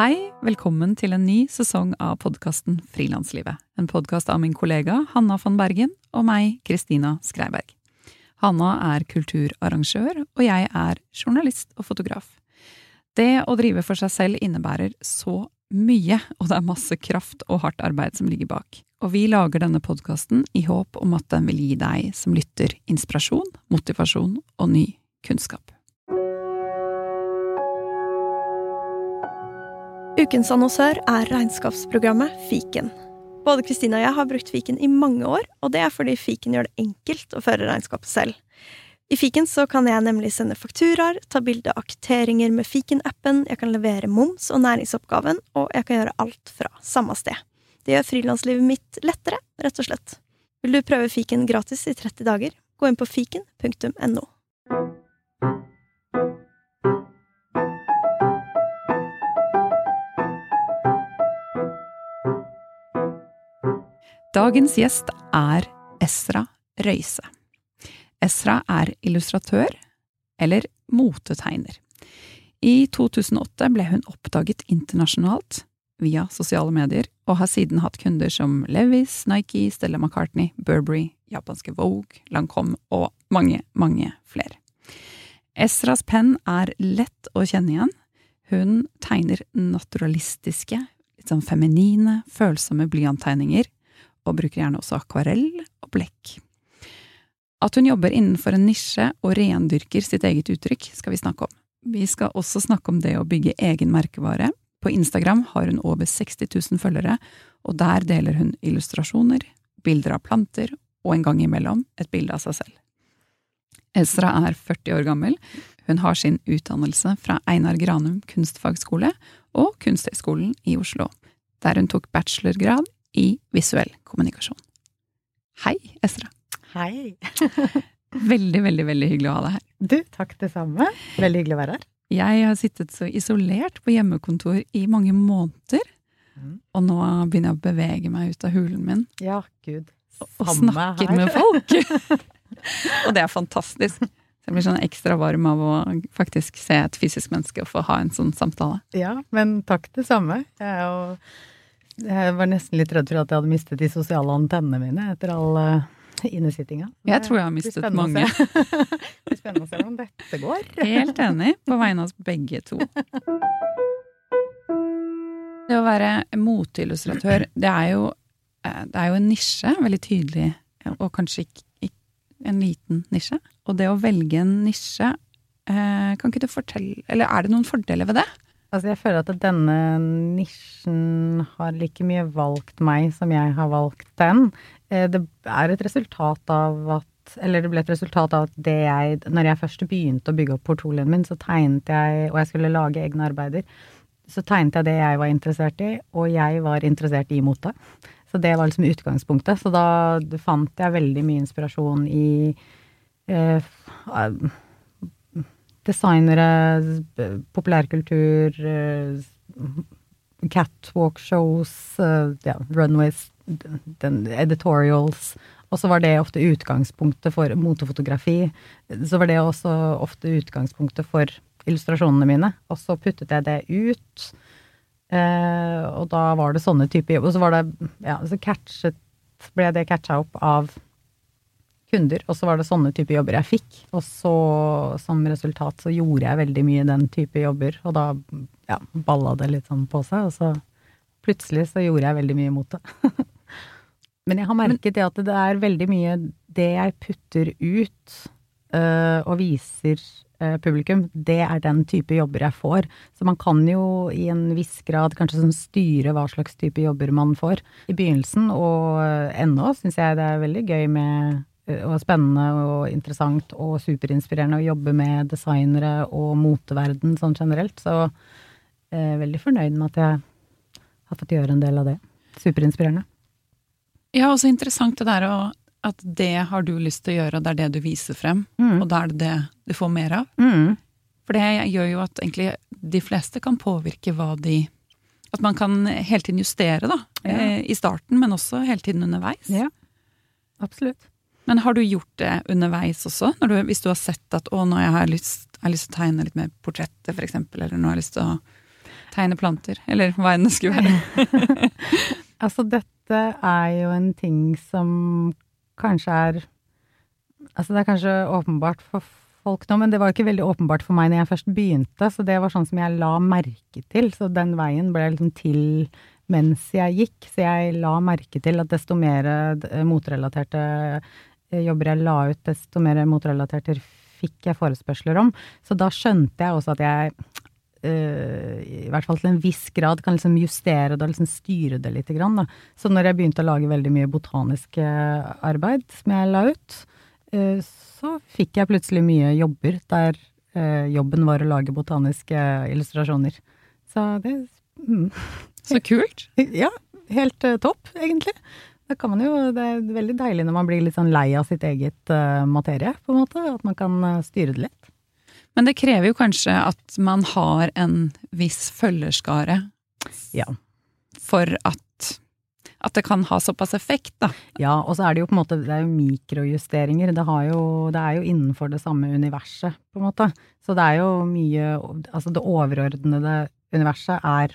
Hei, velkommen til en ny sesong av podkasten Frilanslivet. En podkast av min kollega Hanna von Bergen og meg, Kristina Skreiberg. Hanna er kulturarrangør, og jeg er journalist og fotograf. Det å drive for seg selv innebærer så mye, og det er masse kraft og hardt arbeid som ligger bak. Og vi lager denne podkasten i håp om at den vil gi deg som lytter inspirasjon, motivasjon og ny kunnskap. Ukens annonsør er regnskapsprogrammet Fiken. Både Kristina og jeg har brukt Fiken i mange år, og det er fordi Fiken gjør det enkelt å føre regnskapet selv. I Fiken så kan jeg nemlig sende fakturaer, ta bilde av kvitteringer med Fiken-appen, jeg kan levere moms og næringsoppgaven, og jeg kan gjøre alt fra samme sted. Det gjør frilanslivet mitt lettere, rett og slett. Vil du prøve Fiken gratis i 30 dager? Gå inn på fiken.no. Dagens gjest er Esra Røise. Esra er illustratør, eller motetegner. I 2008 ble hun oppdaget internasjonalt via sosiale medier, og har siden hatt kunder som Levis, Nike, Stella McCartney, Burberry, japanske Vogue, Lancome og mange, mange flere. Esras penn er lett å kjenne igjen. Hun tegner naturalistiske, litt sånn feminine, følsomme blyanttegninger og bruker gjerne også akvarell og blekk. At hun jobber innenfor en nisje og rendyrker sitt eget uttrykk, skal vi snakke om. Vi skal også snakke om det å bygge egen merkevare. På Instagram har hun over 60 000 følgere, og der deler hun illustrasjoner, bilder av planter og en gang imellom et bilde av seg selv. Ezra er 40 år gammel. Hun har sin utdannelse fra Einar Granum kunstfagskole og Kunsthøgskolen i Oslo, der hun tok bachelorgrad i visuell kommunikasjon. Hei, Estra. Hei. veldig, veldig veldig hyggelig å ha deg her. Du, takk det samme. Veldig hyggelig å være her. Jeg har sittet så isolert på hjemmekontor i mange måneder, mm. og nå begynner jeg å bevege meg ut av hulen min. Ja, gud. Samme og snakker her. med folk. og det er fantastisk. jeg blir sånn ekstra varm av å faktisk se et fysisk menneske og få ha en sånn samtale. Ja, men takk det samme. Jeg er jo jeg var nesten litt redd for at jeg hadde mistet de sosiale antennene mine etter all uh, innesittinga. Jeg tror jeg har mistet mange. det blir spennende å se om dette går. Helt enig, på vegne av oss begge to. Det å være moteillustratør, det er jo eh, det er jo en nisje, veldig tydelig, og kanskje ikke, ikke en liten nisje. Og det å velge en nisje, eh, kan ikke du fortelle Eller er det noen fordeler ved det? Altså, jeg føler at denne nisjen har like mye valgt meg som jeg har valgt den. Eh, det er et resultat av at Eller det ble et resultat av at det jeg Når jeg først begynte å bygge opp portfolioen min, så tegnet jeg Og jeg skulle lage egne arbeider. Så tegnet jeg det jeg var interessert i, og jeg var interessert i mote. Så det var liksom utgangspunktet. Så da fant jeg veldig mye inspirasjon i eh, designere, populærkultur, eh, catwalk-shows, eh, ja, runways, editorials. Og så var det ofte utgangspunktet for motefotografi. Så var det også ofte utgangspunktet for illustrasjonene mine. Og så puttet jeg det ut. Eh, og da var det sånne typer Og så var det Ja, så catchet ble det catcha opp av kunder, og så var det sånne type jobber jeg fikk. Og så som resultat så gjorde jeg veldig mye den type jobber, og da ja, balla det litt sånn på seg, og så plutselig så gjorde jeg veldig mye mot det. Men jeg har merket det at det er veldig mye det jeg putter ut øh, og viser øh, publikum, det er den type jobber jeg får. Så man kan jo i en viss grad kanskje sånn styre hva slags type jobber man får. I begynnelsen og øh, ennå syns jeg det er veldig gøy med Eh, og spennende og interessant og superinspirerende å jobbe med designere og moteverden sånn generelt. Så jeg er veldig fornøyd med at jeg har fått gjøre en del av det. Superinspirerende. Ja, og så interessant det der at det har du lyst til å gjøre, og det er det du viser frem. Mm. Og da er det det du får mer av. Mm. For det gjør jo at egentlig de fleste kan påvirke hva de At man kan hele tiden justere, da. Ja. Eh, I starten, men også hele tiden underveis. Ja, absolutt. Men har du gjort det underveis også? Du, hvis du har sett at å, nå har jeg lyst, jeg har lyst til å tegne litt mer portretter, eksempel, eller nå har jeg lyst til å Tegne planter, eller hva enn det skulle være. Altså, dette er jo en ting som kanskje er Altså, det er kanskje åpenbart for folk nå, men det var ikke veldig åpenbart for meg når jeg først begynte, så det var sånn som jeg la merke til. Så den veien ble liksom til mens jeg gikk, så jeg la merke til at desto mer eh, motrelaterte jobber jeg la ut, desto mer moterelaterte fikk jeg forespørsler om. Så da skjønte jeg også at jeg Uh, i hvert fall til en viss grad kan liksom justere det og liksom styre det litt. Grann. Så når jeg begynte å lage veldig mye botanisk arbeid som jeg la ut, uh, så fikk jeg plutselig mye jobber der uh, jobben var å lage botaniske illustrasjoner. Så det mm. Så kult! Ja, helt topp, egentlig. Man jo, det er veldig deilig når man blir litt sånn lei av sitt eget materie, på en måte. At man kan styre det litt. Men det krever jo kanskje at man har en viss følgerskare ja. for at, at det kan ha såpass effekt, da. Ja, og så er det jo på en måte det er jo mikrojusteringer. Det, jo, det er jo innenfor det samme universet, på en måte. Så det er jo mye Altså det overordnede universet er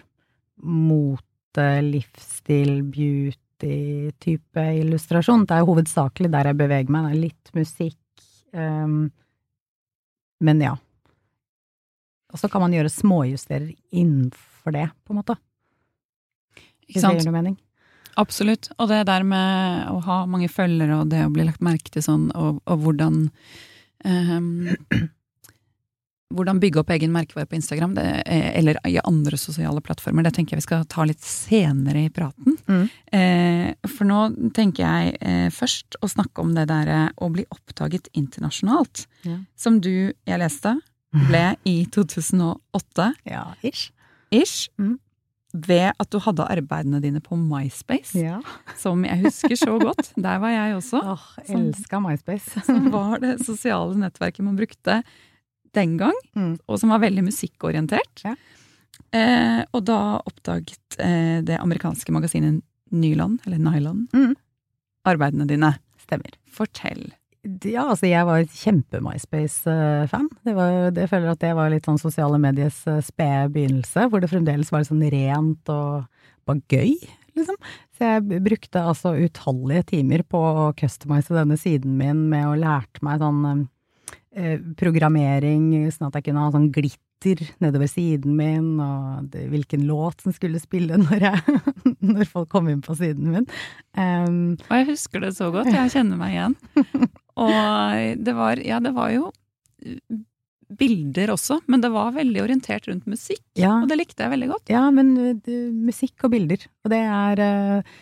mote, livsstil, beauty-type illustrasjon. Det er jo hovedsakelig der jeg beveger meg. Det er litt musikk. Um, men ja. Og så kan man gjøre småjusterer innenfor det, på en måte. Ikke sant? Det gir noe mening. Absolutt. Og det der med å ha mange følgere og det å bli lagt merke til sånn, og, og hvordan um, Hvordan bygge opp egen merkevare på Instagram, det, eller i andre sosiale plattformer, det tenker jeg vi skal ta litt senere i praten. Mm. Eh, for nå tenker jeg eh, først å snakke om det derre å bli oppdaget internasjonalt. Ja. Som du, jeg leste, ble i 2008. Ja, ish. Ish. Mm. Ved at du hadde arbeidene dine på MySpace, Ja. som jeg husker så godt. Der var jeg også. Åh, elska MySpace. Som var det sosiale nettverket man brukte den gang, Mm. og som var veldig musikkorientert. Ja. Eh, og da oppdaget eh, det amerikanske magasinet Nyland, eller Nyland, Mm. arbeidene dine. Stemmer. Fortell. Ja, altså jeg var kjempe-MySpace-fan. Det var, jeg føler at det var litt sånn sosiale medies eh, spede begynnelse, hvor det fremdeles var litt sånn rent og bare gøy, liksom. Så jeg brukte altså utallige timer på å customize denne siden min med å lærte meg sånn eh, programmering, sånn at jeg kunne ha sånn glitter nedover siden min, og det, hvilken låt som skulle spille når, jeg, når folk kom inn på siden min. Um, Og jeg husker det så godt, jeg kjenner meg igjen. Og det var, ja, det var jo eh, bilder også, men det var veldig orientert rundt musikk. Ja, Og det likte jeg veldig godt. Ja, men uh, musikk og bilder. Og det er uh,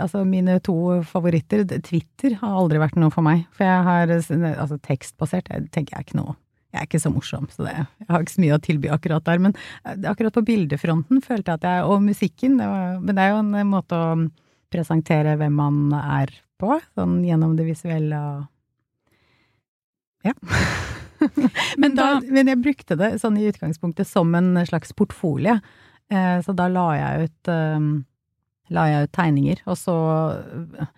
altså mine to favoritter. Twitter har aldri vært noe for meg. For jeg har uh, altså tekstbasert, jeg tenker jeg er ikke noe Jeg er ikke så morsom, så det, jeg har ikke så mye å tilby akkurat der. Men akkurat på bildefronten følte jeg at jeg Og musikken, det var, men det er jo en måte å presentere hvem man er på, sånn gjennom det visuelle og Ja. Men, da, men jeg brukte det sånn i utgangspunktet som en slags portfolie. Eh, så da la jeg ut eh, la jeg ut tegninger, og så eh,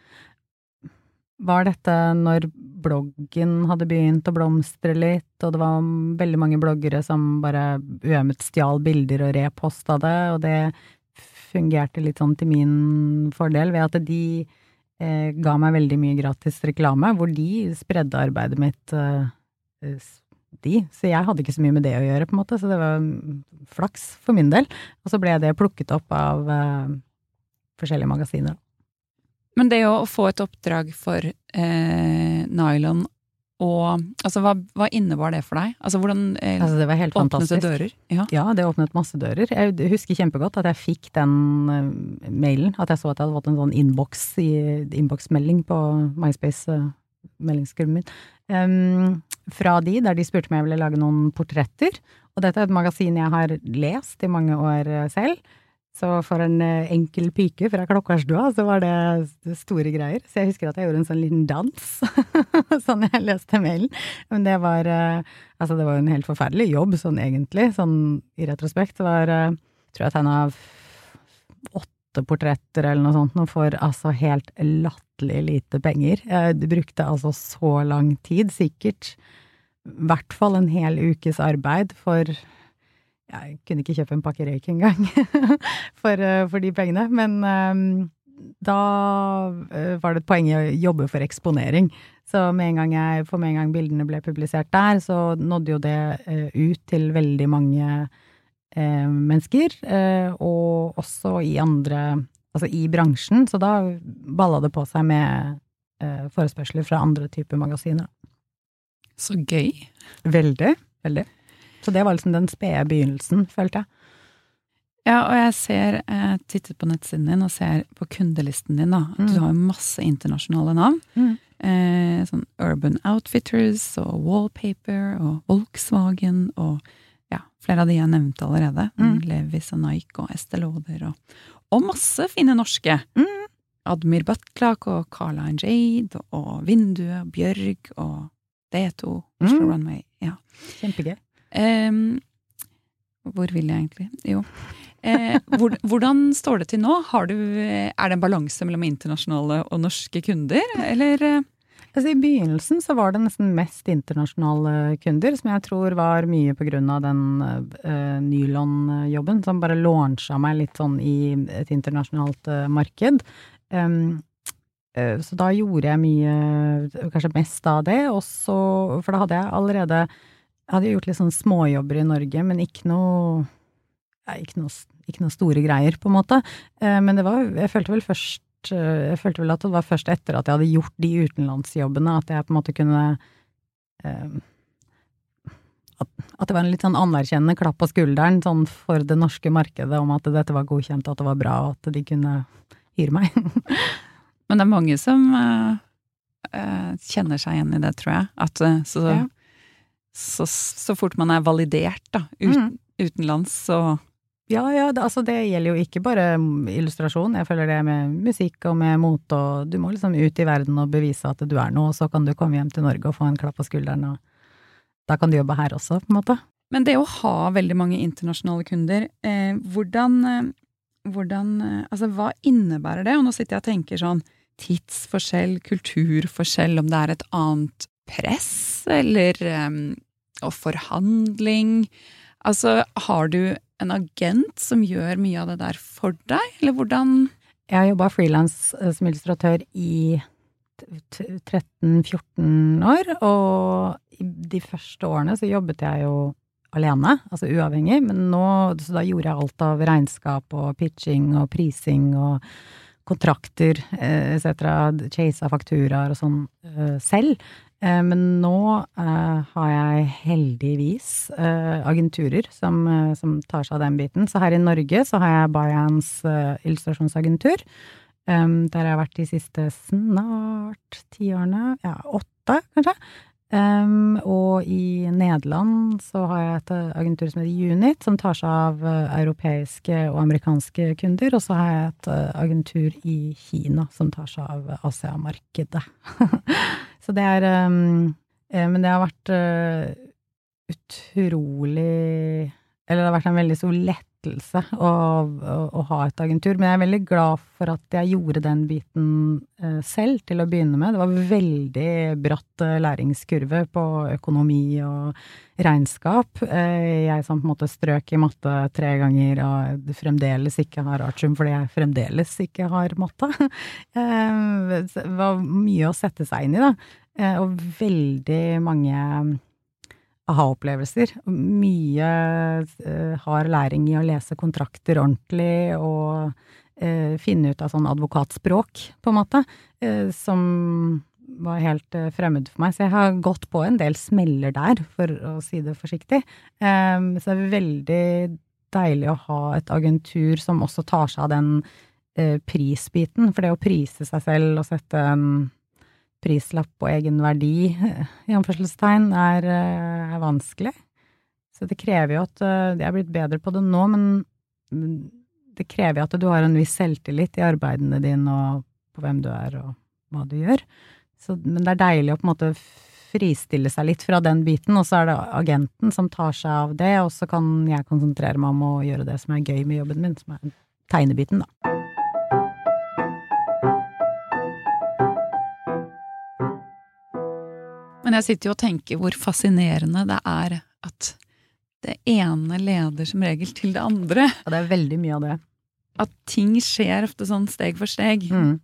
var dette når bloggen hadde begynt å blomstre litt, og det var veldig mange bloggere som bare uømmet stjal bilder og reposta det, og det fungerte litt sånn til min fordel ved at de eh, ga meg veldig mye gratis reklame, hvor de spredde arbeidet mitt eh, de, så jeg hadde ikke så mye med det å gjøre, på en måte, så det var mm, flaks for min del. Og så ble det plukket opp av eh, forskjellige magasiner. Men det å få et oppdrag for eh, nylon og Altså, hva, hva innebar det for deg? Altså, hvordan eh, Altså, det var helt åpnet det dører? Ja. Ja, det åpnet masse dører. Jeg husker kjempegodt at jeg fikk den eh, mailen, at jeg så at jeg hadde fått en sånn innboksmelding på MySpace-meldingsgruppen min. Em, fra de, der de spurte om jeg ville lage noen portretter. Og dette er et magasin jeg har lest i mange år eh, selv. Så for en eh, enkel pike fra Klokkarstua, så var det store greier. Så jeg husker at jeg gjorde en sånn liten dans, sånn jeg leste mailen. Men det var eh, Altså, det var jo en helt forferdelig jobb, sånn egentlig, sånn i retrospekt. Det var tror jeg tegna åtte portretter eller noe sånt, og for altså helt latterlig lite penger. Du brukte altså så lang tid, sikkert i hvert fall en hel ukes arbeid for Jeg kunne ikke kjøpe en pakke røyk engang for, eh, for de pengene. Men um, da var det et poeng i å jobbe for eksponering. Så med en gang jeg, for med en gang bildene ble publisert der, så nådde jo det ut til veldig mange mennesker. og også i andre Altså i bransjen. Så da balla det på seg med forespørsler fra andre typer magasiner. Så gøy. Veldig. Veldig. Så det var liksom den spede begynnelsen, følte jeg. Ja, og jeg ser, jeg tittet på nettsiden din og ser på kundelisten din, da. Mm. du har masse internasjonale navn. Mm. Eh, sånn Urban Outfitters og Wallpaper og Volkswagen og flere av de jeg nevnte allerede. Mm. Levis og Nike og Estée Lauder og, og masse fine norske. Mm. Admir Butlak og Carla Jade og Vinduet og Bjørg og D2, Oslo mm. Runway. Ja. Kjempegøy. Um, hvor vil jeg egentlig? Jo. Eh, hvordan står det til nå? Du, er det en balanse mellom internasjonale og norske kunder, eller? Altså, I begynnelsen så var det nesten mest internasjonale kunder, som jeg tror var mye på grunn av den uh, nylon-jobben, som bare launcha meg litt sånn i et internasjonalt uh, marked. Um, uh, så da gjorde jeg mye, kanskje mest av det, og så For da hadde jeg allerede jeg hadde gjort litt sånn småjobber i Norge, men ikke noe, ja, ikke noe, ikke noe store greier, på en måte. Men det var Jeg følte vel først eh, Jeg følte vel at det var først etter at jeg hadde gjort de utenlandsjobbene, at jeg på en måte kunne eh, at, at, det var en litt sånn anerkjennende klapp på skulderen sånn for det norske markedet om at dette var godkjent, at det var bra, og at de kunne hyre meg. Men det er mange som uh, uh, kjenner seg igjen i det, tror jeg. At, uh, så ja så, så, fort man er validert da, ut, mm. utenlands, så ja, ja, det, altså det gjelder jo ikke bare illustrasjon, jeg føler det med musikk og med mote og Du må liksom ut i verden og bevise at du er noe, og så kan du komme hjem til Norge og få en klapp på skulderen, og da kan du jobbe her også, på en måte. Men det å ha veldig mange internasjonale kunder, eh, hvordan, eh, hvordan eh, Altså, hva innebærer det? Og nå sitter jeg og tenker sånn tidsforskjell, kulturforskjell, om det er et annet press, eller um, og forhandling. Altså, har du en agent som gjør mye av det der for deg, eller hvordan Jeg har jobba frilans eh, som illustratør i 13-14 år, og de første årene så jobbet jeg jo alene, altså uavhengig, men nå, så da gjorde jeg alt av regnskap og pitching og prising og kontrakter etc., chasa fakturaer og sånn eh, selv. Eh, men nå uh, har jeg heldigvis uh, agenturer som, som, tar seg av den biten. Så her i Norge så har jeg Bayans illustrasjonsagentur. Der jeg har vært de siste snart ti årene. Ja, åtte, kanskje. Um, og i Nederland så har jeg et agentur som heter Unit, som tar seg av europeiske og amerikanske kunder. Og så har jeg et agentur i Kina som tar seg av Asia-markedet. Så det er um, Men det har vært uh, utrolig Eller det har vært en veldig stor lettelse å, å, å, ha et agentur. Men jeg er veldig glad for at jeg gjorde den biten uh, selv til å begynne med. Det var veldig bratt uh, læringskurve på økonomi og regnskap. jeg som på en måte strøk i matte tre ganger og fremdeles ikke har artium fordi jeg fremdeles ikke har matte. det var mye å sette seg inn i, da. Eh, og veldig mange aha-opplevelser. Mye uh, hard læring i å lese kontrakter ordentlig og uh, finne ut av sånn advokatspråk, på en måte, uh, som var helt fremmed for meg. Så jeg har gått på en del smeller der, for å si det forsiktig. Um, så det er veldig deilig å ha et agentur som også tar seg av den prisbiten. For det å prise seg selv og sette um, prislapp og egenverdi, i anførselstegn, er, eh, er, vanskelig. Så det krever jo at eh, Jeg er blitt bedre på det nå, men det krever jo at du har en viss selvtillit i arbeidene dine og på hvem du er og hva du gjør. Så, men det er deilig å på en måte fristille seg litt fra den biten, og så er det agenten som tar seg av det, og så kan jeg konsentrere meg om å gjøre det som er gøy med jobben min, som er tegnebiten, da. Men jeg sitter jo og tenker hvor fascinerende det er at det ene leder som regel til det andre. Og det er veldig mye av det. At ting skjer ofte sånn steg for steg. Mm.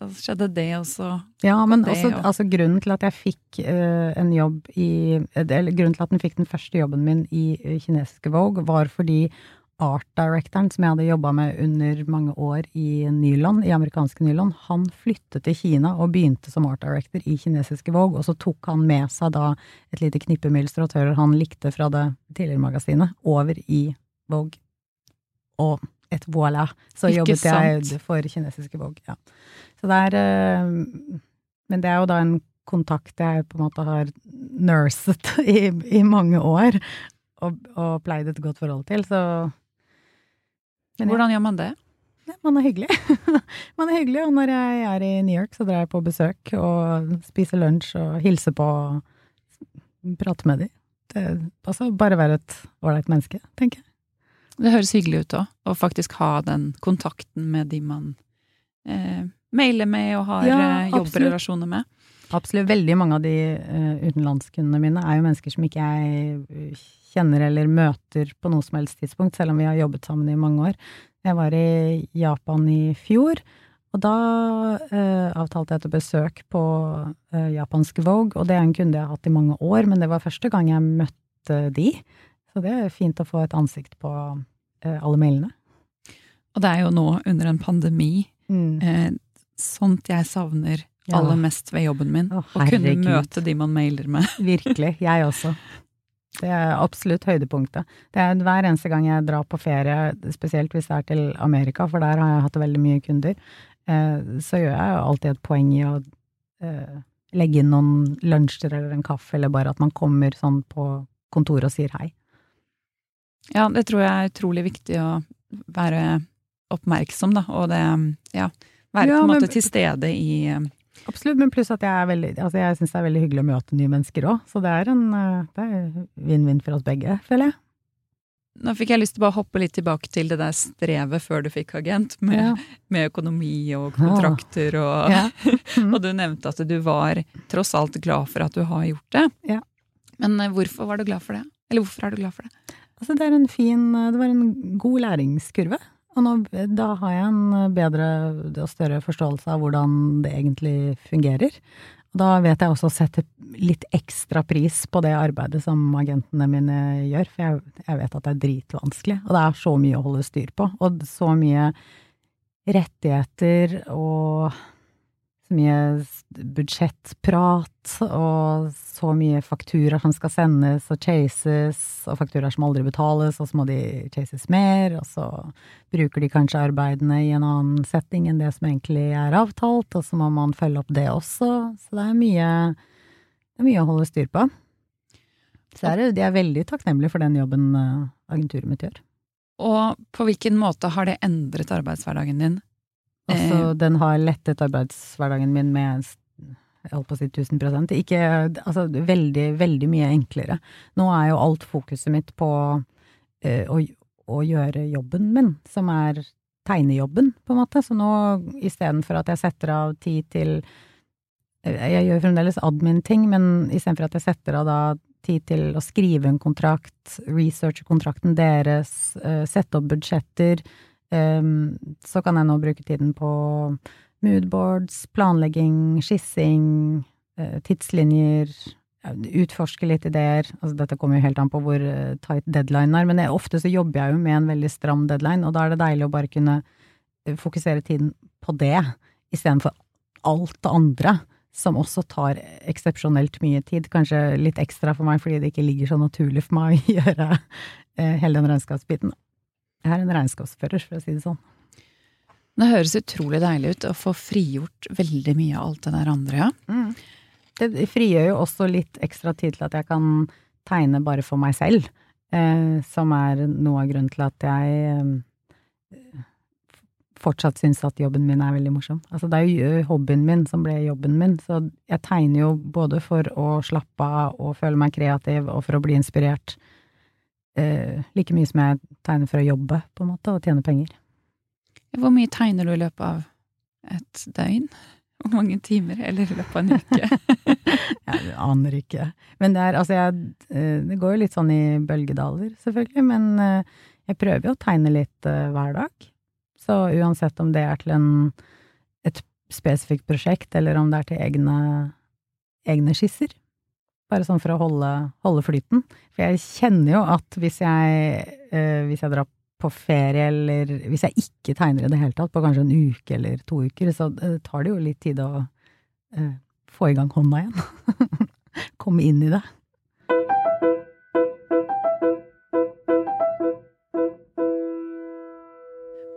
Da skjedde det også. Ja, men og også og- altså, grunnen til at jeg fikk uh, en jobb i Eller grunnen til at den fikk den første jobben min i uh, kinesiske Vogue, var fordi art directoren som jeg hadde jobba med under mange år i Nyland, i amerikanske Nyland, han flyttet til Kina og begynte som art director i kinesiske Vogue, og så tok han med seg da et lite knippe med illustratører han likte fra det tidligere magasinet, over i Vogue. Og et voilà, så Ikke jobbet jeg for kinesiske Vogue. Ja. Så det er eh, Men det er jo da en kontakt jeg på en måte har nurset i, i mange år, og, og pleide et godt forhold til, så men. Hvordan gjør man det? Man er hyggelig. man er hyggelig, og når jeg er i New York, så drar jeg på besøk og spiser lunsj og hilser på og prater med dem. Det, altså, bare være et ålreit menneske, tenker jeg. Det høres hyggelig ut òg, å faktisk ha den kontakten med de man eh, mailer med og har Ja, eh, jobbrelasjoner med. Absolutt. Veldig mange av de uh, utenlandskundene mine er jo mennesker som ikke jeg kjenner eller møter på noe som helst tidspunkt, selv om vi har jobbet sammen i mange år. Jeg var i Japan i fjor, og da eh, avtalte jeg et besøk på eh, japansk Vogue, og det er en kunde jeg har hatt i mange år, men det var første gang jeg møtte de. Så det er fint å få et ansikt på eh, alle mailene. Og det er jo nå under en pandemi Mm. eh, sånt jeg savner Ja. aller mest ved jobben min. Å, Å kunne møte de man mailer med. Virkelig. Jeg også. Det er absolutt høydepunktet. Det er hver eneste gang jeg drar på ferie, spesielt hvis det er til Amerika, for der har jeg hatt veldig mye kunder, eh, så gjør jeg alltid et poeng i å eh, legge inn noen lunsjer eller en kaffe, eller bare at man kommer sånn på kontoret og sier hei. Ja, det tror jeg er utrolig viktig å være oppmerksom, da, og det ja, være Ja, på en men- til stede i eh, Absolutt, men pluss at jeg er veldig Altså, jeg syns det er veldig hyggelig å møte nye mennesker òg, så det er en eh, det vinn-vinn for oss begge, føler jeg. Nå fikk jeg lyst til å bare hoppe litt tilbake til det der strevet før du fikk agent, med, Ja. med økonomi og kontrakter og Ja. Mm. Og du nevnte at du var tross alt glad for at du har gjort det. Ja. Men eh, hvorfor var du glad for det? Eller hvorfor er du glad for det? Altså, det en fin Det var en god læringskurve. Og nå, da har jeg en bedre og større forståelse av hvordan det egentlig fungerer. Da vet jeg også å sette litt ekstra pris på det arbeidet som agentene mine gjør, for jeg, jeg vet at det er dritvanskelig. Og det er så mye å holde styr på, og så mye rettigheter og så mye budsjettprat, og så mye fakturaer som skal sendes og chases, og fakturaer som aldri betales, og så må de chases mer, og så bruker de kanskje arbeidene i en annen setting enn det som egentlig er avtalt, og så må man følge opp det også, så det er mye, det er mye å holde styr på. Så er det, de er veldig takknemlige for den jobben eh, agenturet mitt gjør. Og på hvilken måte har det endret arbeidshverdagen din? Altså, den har lettet arbeidshverdagen min med jeg holdt på å si 1000 prosent. Ikke Altså, veldig, veldig mye enklere. Nå er jo alt fokuset mitt på eh, å, å gjøre jobben min, som er tegnejobben, på en måte. Så nå istedenfor at jeg setter av tid til eh, Jeg gjør fremdeles admin-ting, men istedenfor at jeg setter av da tid til å skrive en kontrakt, researche kontrakten deres, eh, sette opp budsjetter, så kan jeg nå bruke tiden på moodboards, planlegging, skissing, eh, tidslinjer, utforske litt ideer. Altså, dette kommer jo helt an på hvor eh, tight deadline er, men jeg, ofte så jobber jeg jo med en veldig stram deadline, og da er det deilig å bare kunne eh, fokusere tiden på det, istedenfor alt det andre. Som også tar eksepsjonelt mye tid, kanskje litt ekstra for meg fordi det ikke ligger så naturlig for meg å gjøre hele den regnskapsbiten. Jeg er en regnskapsfører, for å si det sånn. Det høres utrolig deilig ut å få frigjort veldig mye av alt det der andre, ja. Det frigjør jo også litt ekstra tid til at jeg kan tegne bare for meg selv, eh, som er noe av grunnen til at jeg eh, fortsatt syns at jobben min er veldig morsom. Altså det er jo hobbyen min som ble jobben min, så jeg tegner jo både for å slappe av og føle meg kreativ og for å bli inspirert. Eh, like mye som jeg tegner for å jobbe, på en måte, og tjene penger. Hvor mye tegner du i løpet av et døgn? Hvor mange timer? Eller i løpet av en uke? Jeg aner ikke. Men det er altså jeg eh, Det går jo litt sånn i bølgedaler, selvfølgelig, men eh, jeg prøver jo å tegne litt eh, hver dag. Så uansett om det er til en, et spesifikt prosjekt, eller om det er til egne, egne skisser. Bare sånn for å holde, holde flyten. For jeg kjenner jo at hvis jeg, hvis jeg drar på ferie, eller hvis jeg ikke tegner i det hele tatt, på kanskje en uke eller to uker, så tar det jo litt tid å uh, få i gang hånda igjen. Komme inn i det.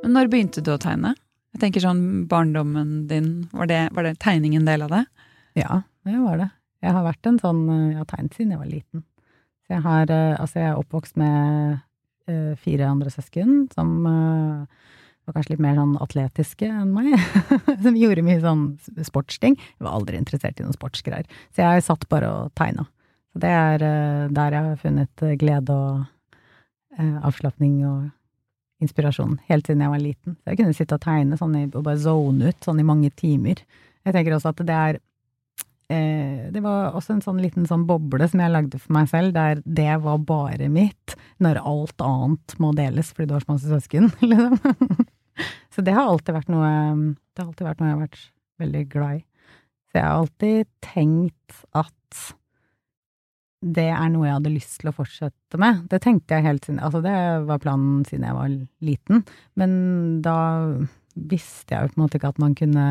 Men når begynte du å tegne? Jeg tenker sånn barndommen din, var det, var det tegning en del av det? Ja, det var det. Jeg har vært en sånn, jeg har tegnet siden jeg var liten. Så jeg har, eh, altså jeg er oppvokst med Eh, fire andre søsken som eh, var kanskje litt mer sånn atletiske enn meg. som gjorde mye sånn sportsting. Jeg var aldri interessert i noen sportsgreier. Så jeg satt bare og tegna. Det er eh, der jeg har funnet glede og avslapning og inspirasjon helt siden jeg var liten. Så jeg kunne sitte og tegne sånn i, og bare zone ut sånn i mange timer. Jeg tenker også at det er eh, Det var også en sånn liten sånn boble som jeg lagde for meg selv, der det var bare mitt, når alt annet må deles fordi du har så masse søsken, liksom. så det har noe Det har alltid vært noe jeg har vært veldig glad i. Så jeg har alltid tenkt at det er noe jeg hadde lyst til å fortsette med. Det tenkte jeg helt siden Altså, det var planen siden jeg var liten, men da visste jeg jo på en måte ikke at man kunne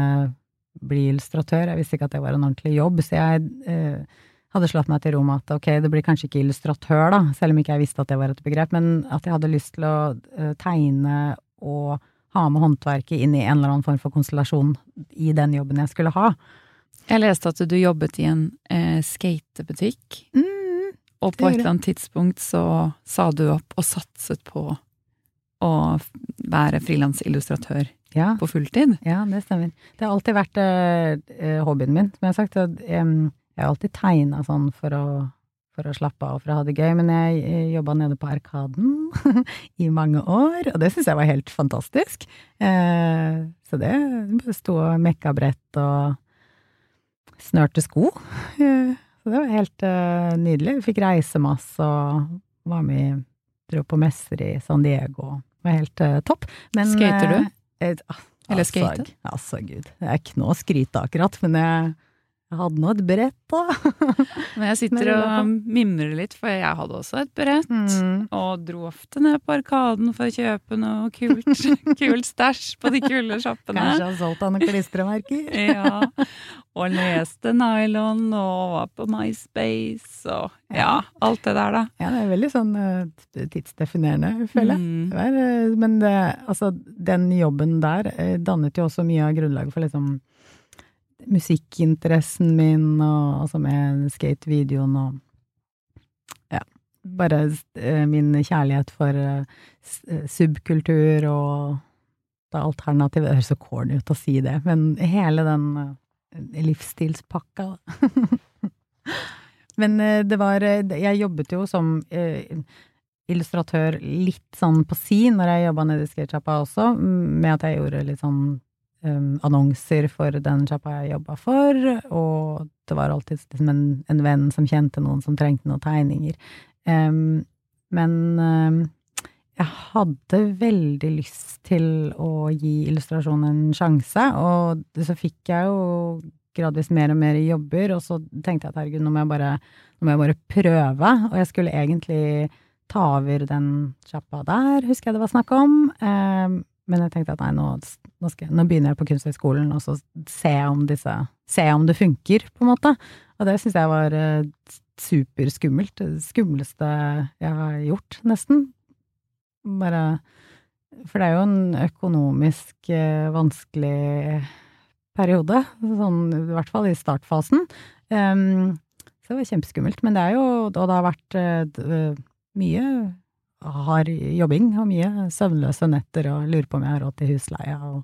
bli illustratør. Jeg visste ikke at det var en ordentlig jobb, så jeg eh, hadde slått meg til ro med at ok, det blir kanskje ikke illustratør, da, selv om ikke jeg visste at det var et begrep, men at jeg hadde lyst til å eh, tegne og ha med håndverket inn i en eller annen form for konstellasjon i den jobben jeg skulle ha. Jeg leste at du jobbet i en eh, skatebutikk, mm, og på et eller annet tidspunkt så sa du opp og satset på å være frilansillustratør ja. på fulltid. Ja, det stemmer. Det har alltid vært uh, hobbyen min, som jeg har sagt. At, um, jeg har alltid tegna sånn for å, for å, slappe av og for å ha det gøy, men jeg, jeg jobba nede på Arkaden i mange år, og det syns jeg var helt fantastisk. Uh, så det sto og mekka brett og snørte sko. Uh, så det var helt nydelig. Vi fikk reise masse og var med Dro på messer i San Diego. Det var helt topp. Men, Skater du? Et, Eller altså. Altså, gud. Det er ikke noe å skryte akkurat, men jeg, jeg hadde nå et brett, da. men jeg sitter og mimrer litt, for jeg hadde også et brett. Mm. Og dro ofte ned på Arkaden for å kjøpe noe kult, kult stæsj på de kule sjappene. Kanskje han solgt av noen klistremerker. ja. Og leste nylon og var på MySpace og ja, alt det der, da. Ja, det er veldig sånn uh, tidsdefinerende, føler jeg. Mm. Uh, men det, altså, den jobben der uh, dannet jo også mye av grunnlaget for liksom musikkinteressen min, og altså med skatevideoen og ja, bare min kjærlighet for subkultur og det alternative Det høres så corny ut å si det, men hele den livsstilspakka, Men eh, det var eh, Jeg jobbet jo som eh, illustratør litt sånn på si når jeg jobba nede i skatesjappa også, med at jeg gjorde litt sånn um, annonser for den sjappa jeg jobba for, og det var alltid liksom en, en, venn som kjente noen som trengte noen tegninger. Um, men um, jeg hadde veldig lyst til å gi illustrasjonen en sjanse, og så fikk jeg jo gradvis mer og mer jobber, og så tenkte jeg at herregud, nå må jeg bare, må jeg bare prøve. Og jeg skulle egentlig ta over den sjappa der, husker jeg det var snakk om. Men jeg tenkte at nei, nå, nå, jeg, nå begynner jeg på Kunsthøgskolen, og så se om, disse, se om det funker, på en måte. Og det syns jeg var eh, superskummelt. Det skumleste jeg har gjort, nesten. Bare For det er jo en økonomisk eh, vanskelig periode, sånn, i hvert fall i startfasen. Um, så det var kjempeskummelt. Men det er jo Og det har vært uh, mye hard jobbing og mye søvnløse netter og lurer på om jeg har råd til husleie og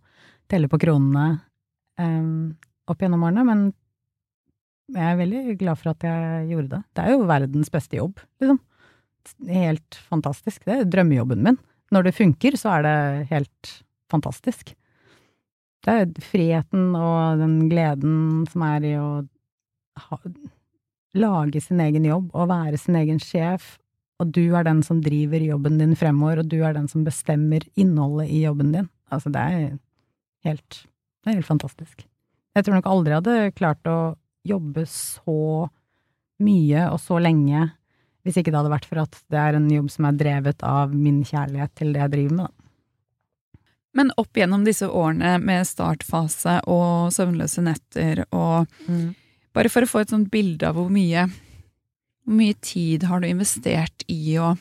teller på kronene um, opp gjennom årene. Men jeg er veldig glad for at jeg gjorde det. Det er jo verdens beste jobb, liksom. Helt fantastisk. Det er drømmejobben min. Når det funker, så er det helt fantastisk. det er friheten og den gleden som er i å ha, lage sin egen jobb og være sin egen sjef, og du er den som driver jobben din fremover, og du er den som bestemmer innholdet i jobben din. Altså, det er helt, det er helt fantastisk. Jeg tror nok aldri jeg hadde klart å jobbe så mye og så lenge hvis ikke det hadde vært for at det er en jobb som er drevet av min kjærlighet til det jeg driver med, da. Men opp gjennom disse årene med startfase og søvnløse netter og Mm. Bare for å få et sånt bilde av hvor mye, hvor mye tid har du investert i å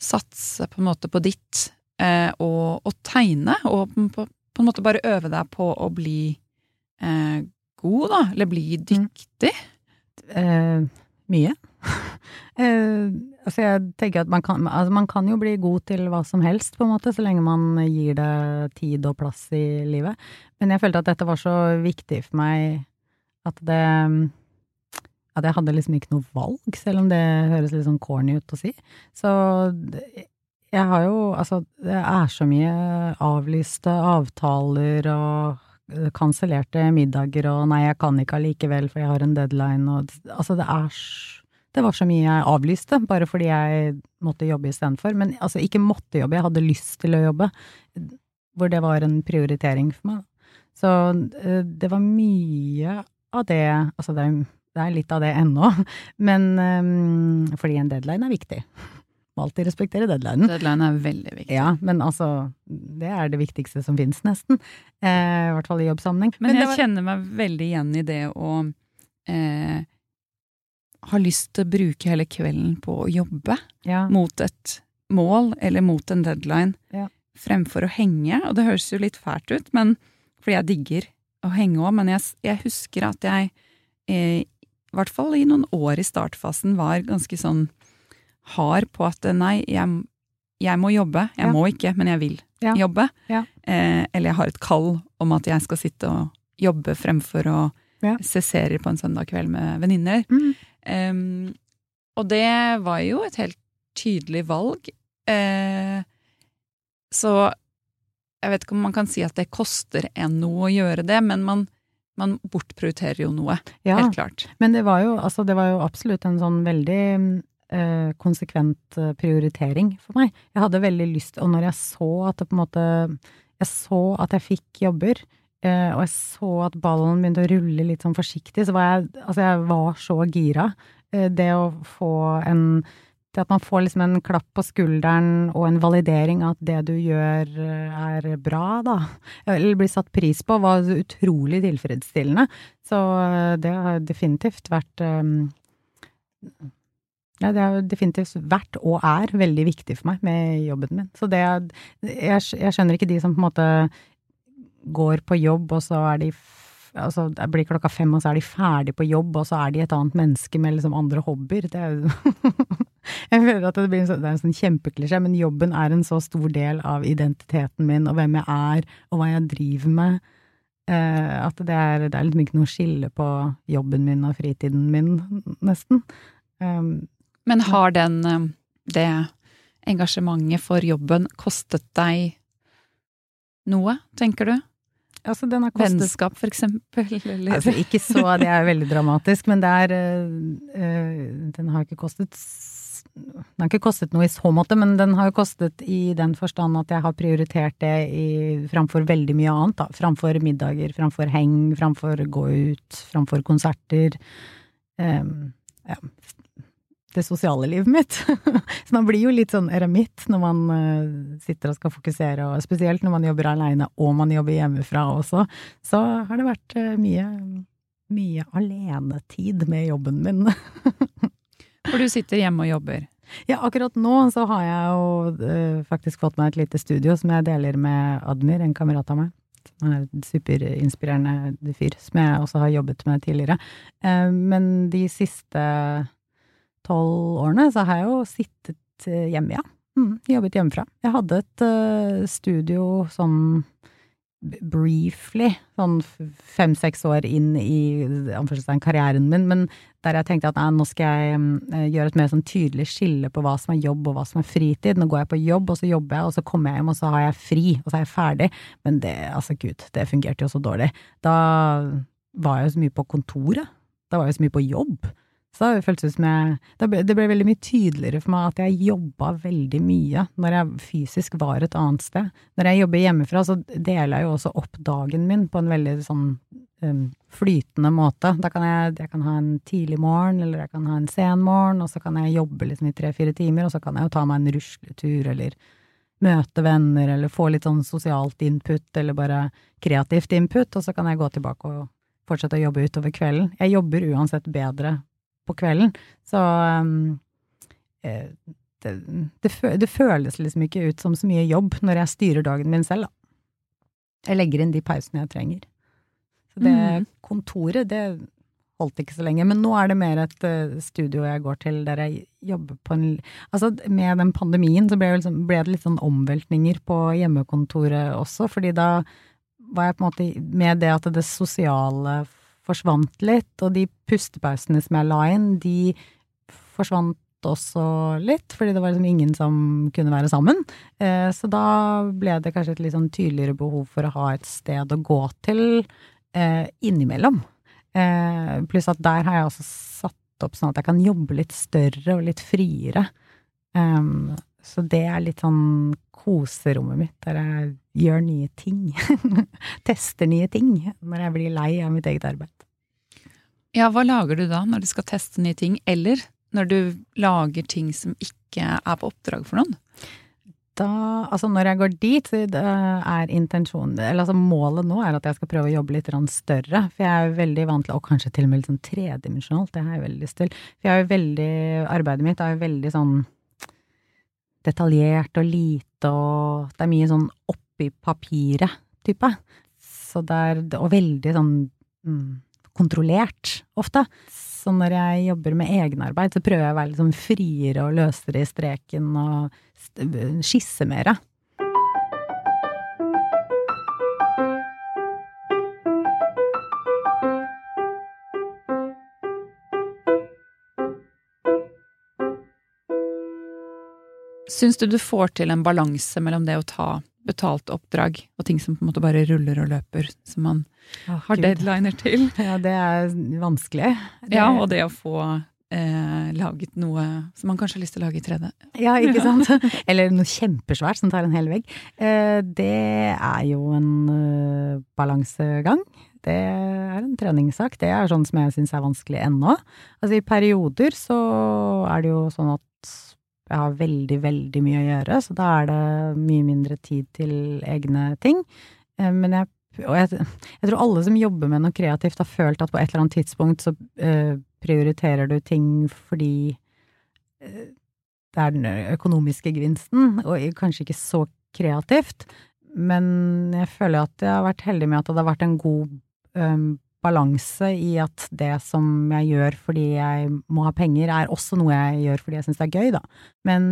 satse på en måte på ditt, eh, og, og tegne, og på, på, en måte bare øve deg på å bli eh, god, da, eller bli dyktig? Eh, mye. eh, altså jeg tenker at man kan, altså man kan jo bli god til hva som helst, på en måte, så lenge man gir det tid og plass i livet. Men jeg følte at dette var så viktig for meg at det At jeg hadde liksom ikke noe valg, selv om det høres litt sånn corny ut å si. Så jeg har jo Altså, det er så mye avlyste avtaler og kansellerte middager og nei, jeg kan ikke allikevel for jeg har en deadline og Altså, det er Det var så mye jeg avlyste, bare fordi jeg måtte jobbe istedenfor. Men altså, ikke måtte jobbe, jeg hadde lyst til å jobbe. Hvor det var en prioritering for meg. Så eh, det var mye av det Altså, det er, det er litt av det ennå, men um, fordi en deadline er viktig. Må alltid respektere deadlinen. Deadline er veldig viktig. Ja, men altså, det er det viktigste som finnes, nesten. Eh, I hvert fall i jobbsammenheng. Men, men jeg var- kjenner meg veldig igjen i det å eh, ha lyst til å bruke hele kvelden på å jobbe ja, mot et mål eller mot en deadline, Ja. fremfor å henge. Og det høres jo litt fælt ut, men fordi jeg digger å henge òg, men jeg, jeg husker at jeg eh, i hvert fall i noen år i startfasen var ganske sånn hard på at nei, jeg, jeg må jobbe. Jeg Ja. må ikke, men jeg vil Ja. jobbe. Ja. Eh, eller jeg har et kall om at jeg skal sitte og jobbe fremfor å se serier på en søndag kveld med venninner. Mm. Em, og det var jo et helt tydelig valg. Eh, så jeg vet ikke om man kan si at det koster en noe å gjøre det, men man, man bortprioriterer jo noe. ja. Helt klart. Men det var jo, altså, det var jo absolutt en sånn veldig eh, konsekvent eh, prioritering for meg. Jeg hadde veldig lyst, og når jeg så at det på en måte Jeg så at jeg fikk jobber, eh, og jeg så at ballen begynte å rulle litt sånn forsiktig, så var jeg Altså, jeg var så gira. Eh, det å få en det at man får liksom en klapp på skulderen og en validering av at det du gjør eh, er bra, da, eller blir satt pris på, var utrolig tilfredsstillende. Så eh, det har definitivt vært eh, Ja, det har definitivt vært, og er, veldig viktig for meg med jobben min. Så det jeg, jeg skjønner ikke de som på en måte går på jobb, og så er de Altså, det blir klokka fem, og så er de ferdig på jobb, og så er de et annet menneske med liksom andre hobbyer. Det er jo Jeg føler at det, blir en sånn, det er en sånn kjempeklisjé, men jobben er en så stor del av identiteten min, og hvem jeg er, og hva jeg driver med, eh, at det er, det er liksom ikke noe skille på jobben min og fritiden min, nesten. Um, Men har den, eh, det engasjementet for jobben kostet deg noe, tenker du? Altså, den har kostet Vennskap, for eksempel? Eller? Altså, ikke så, det er veldig dramatisk, men det er øh, Den har ikke kostet Den har ikke kostet noe i så måte, men den har jo kostet i den forstand at jeg har prioritert det i, framfor veldig mye annet, da. Framfor middager, framfor heng, framfor gå ut, framfor konserter. Um, ja, det sosiale livet mitt. så man blir jo litt sånn eremitt når man øh, sitter og skal fokusere, og spesielt når man jobber aleine og man jobber hjemmefra også så har det vært eh, mye, mye alenetid med jobben min. For du sitter hjemme og jobber. ja, akkurat nå så har jeg jo eh, faktisk fått meg et lite studio som jeg deler med Admir, en kamerat av meg. Han er en superinspirerende fyr, som jeg også har jobbet med tidligere. Eh, men de siste tolv årene så har jeg jo sittet eh, hjemme, ja. Mm, jobbet hjemmefra. Jeg hadde et uh, studio sånn briefly, sånn fem-seks år inn i karrieren min, men der jeg tenkte at nei, nå skal jeg eh, gjøre et mer sånn tydelig skille på hva som er jobb og hva som er fritid. Nå går jeg på jobb, og så jobber jeg, og så kommer jeg hjem, og så har jeg fri, og så er jeg ferdig. Men det, altså gud, det fungerte jo så dårlig. Da var jeg jo så mye på kontoret. Da var jeg så mye på jobb. Så det føltes som jeg det det ble, veldig mye tydeligere for meg at jeg jobba veldig mye når jeg fysisk var et annet sted. Når jeg jobber hjemmefra, så deler jeg jo også opp dagen min på en veldig sånn um, flytende måte. Da kan jeg, jeg kan ha en tidlig morgen, eller jeg kan ha en sen morgen, og så kan jeg jobbe liksom i tre-fire timer, og så kan jeg jo ta meg en rusletur, eller møte venner, eller få litt sånn sosialt input, eller bare kreativt input, og så kan jeg gå tilbake og fortsette å jobbe utover kvelden. Jeg jobber uansett bedre på kvelden. Så um, det, det, det, føles liksom ikke ut som så mye jobb når jeg styrer dagen min selv, da. Jeg legger inn de pausene jeg trenger. Så det mm. kontoret, det holdt ikke så lenge. Men nå er det mer et uh, studio jeg går til der jeg jobber på en Altså med den pandemien så ble, liksom, ble det litt sånn omveltninger på hjemmekontoret også, fordi da var jeg på en måte med det at det sosiale forsvant litt, og de pustepausene som jeg la inn, de forsvant også litt, fordi det var liksom ingen som kunne være sammen. Eh, så da ble det kanskje et litt sånn tydeligere behov for å ha et sted å gå til eh, innimellom. Eh, pluss at der har jeg også satt opp sånn at jeg kan jobbe litt større og litt friere. Så det er litt sånn koserommet mitt, der jeg gjør nye ting. Tester nye ting når jeg blir lei av mitt eget arbeid. Ja, hva lager du da når du skal teste nye ting, eller når du lager ting som ikke er på oppdrag for noen? Da, altså når jeg går dit, er intensjonen Eller altså målet nå er at jeg skal prøve å jobbe litt større. For jeg er veldig vant til Og kanskje til og med litt sånn tredimensjonalt, det har jeg veldig lyst til. For jeg er jo veldig Arbeidet mitt er jo veldig sånn detaljert og lite og Det er mye sånn oppi papiret type. Så det er Og veldig sånn mm, kontrollert, ofte. Så når jeg jobber med egenarbeid, så prøver jeg å være litt sånn friere og løsere i streken og skisse mer. Syns du du får til en balanse mellom det å ta betalt oppdrag og ting som på en måte bare ruller og løper, som man oh, har Gud. deadliner til. Ja, det er vanskelig. Det... Ja, og det å få eh, laget noe som man kanskje har lyst til å lage i 3D. Ja, ikke sant? Eller noe kjempesvært som tar en hel vegg. Eh, det er jo en uh, balansegang. Det er en treningssak. Det er sånn som jeg syns er vanskelig ennå. Altså i perioder så er det jo sånn at jeg har veldig, veldig mye å gjøre, så da er det mye mindre tid til egne ting. Eh, men jeg, og jeg, jeg tror alle som jobber med noe kreativt, har følt at på et eller annet tidspunkt så uh, prioriterer du ting fordi uh, det er den økonomiske gevinsten, og kanskje ikke så kreativt. Men jeg føler at jeg har vært heldig med at det har vært en god um, balanse i at det som jeg gjør fordi jeg må ha penger, er også noe jeg gjør fordi jeg syns det er gøy, da. Men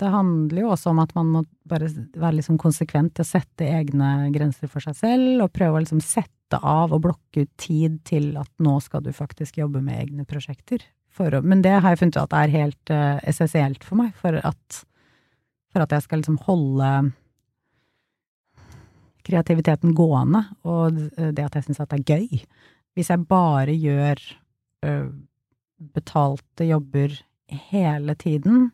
det handler jo også om at man må bare være liksom konsekvent til å sette egne grenser for seg selv, og prøve å liksom sette av og blokke ut tid til at nå skal du faktisk jobbe med egne prosjekter. Å, men det har jeg funnet ut at er helt uh, essensielt for meg, for at, for at jeg skal liksom holde kreativiteten gående, og det at jeg syns at det er gøy. Hvis jeg bare gjør ø, betalte jobber hele tiden,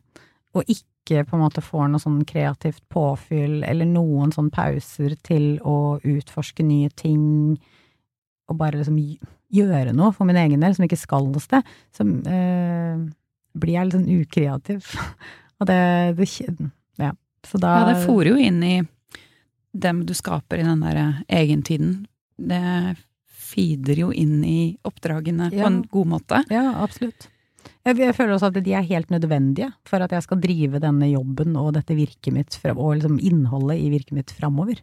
og ikke på en måte får noe sånn kreativt påfyll eller noen sånn pauser til å utforske nye ting, og bare liksom gjøre noe for min egen del som ikke skal noe sted, så ø, blir jeg litt sånn ukreativ. og det, det Ja. Så da Ja, det fòrer jo inn i dem du skaper i den der egentiden, det feeder jo inn i oppdragene ja. på en god måte. Ja, absolutt. Jeg, jeg, føler også at de er helt nødvendige for at jeg skal drive denne jobben og dette virket mitt, og liksom innholdet i virket mitt framover.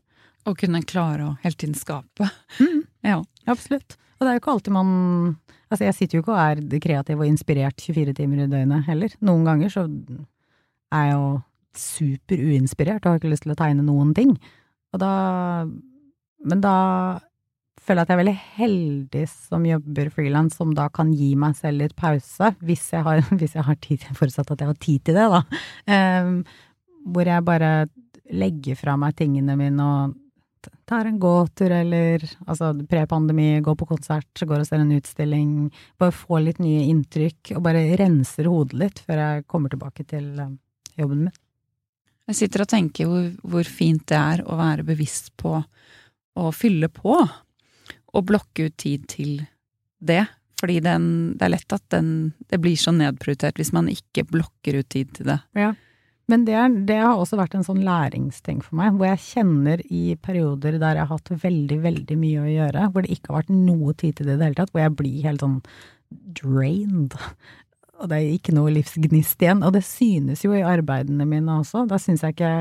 Og kunne klare å hele tiden skape. Mm. Ja. Absolutt. Og det er jo ikke alltid man Altså, jeg sitter jo ikke og er kreativ og inspirert 24 timer i døgnet heller. Noen ganger så er jeg jo super uinspirert og har ikke lyst til å tegne noen ting. Og da men da føler jeg at jeg er veldig heldig som jobber frilans, som da kan gi meg selv litt pause, hvis jeg har, hvis jeg har tid, forutsatt at jeg har tid til det, da. Um, hvor jeg bare legger fra meg tingene mine og tar en gåtur eller altså pre-pandemi, går på konsert, går og ser en utstilling, bare får litt nye inntrykk og bare renser hodet litt før jeg kommer tilbake til jobben min. Jeg sitter og tenker hvor, hvor fint det er å være bevisst på å fylle på og blokke ut tid til det. Fordi den, det er lett at den, det blir så nedprioritert hvis man ikke blokker ut tid til det. Ja. Men det, er, det, har også vært en sånn læringsting for meg, hvor jeg kjenner i perioder der jeg har hatt veldig, veldig mye å gjøre, hvor det ikke har vært noe tid til det i det hele tatt, hvor jeg blir helt sånn drained. Og det er ikke noe livsgnist igjen. Og det synes jo i arbeidene mine også. Da syns jeg ikke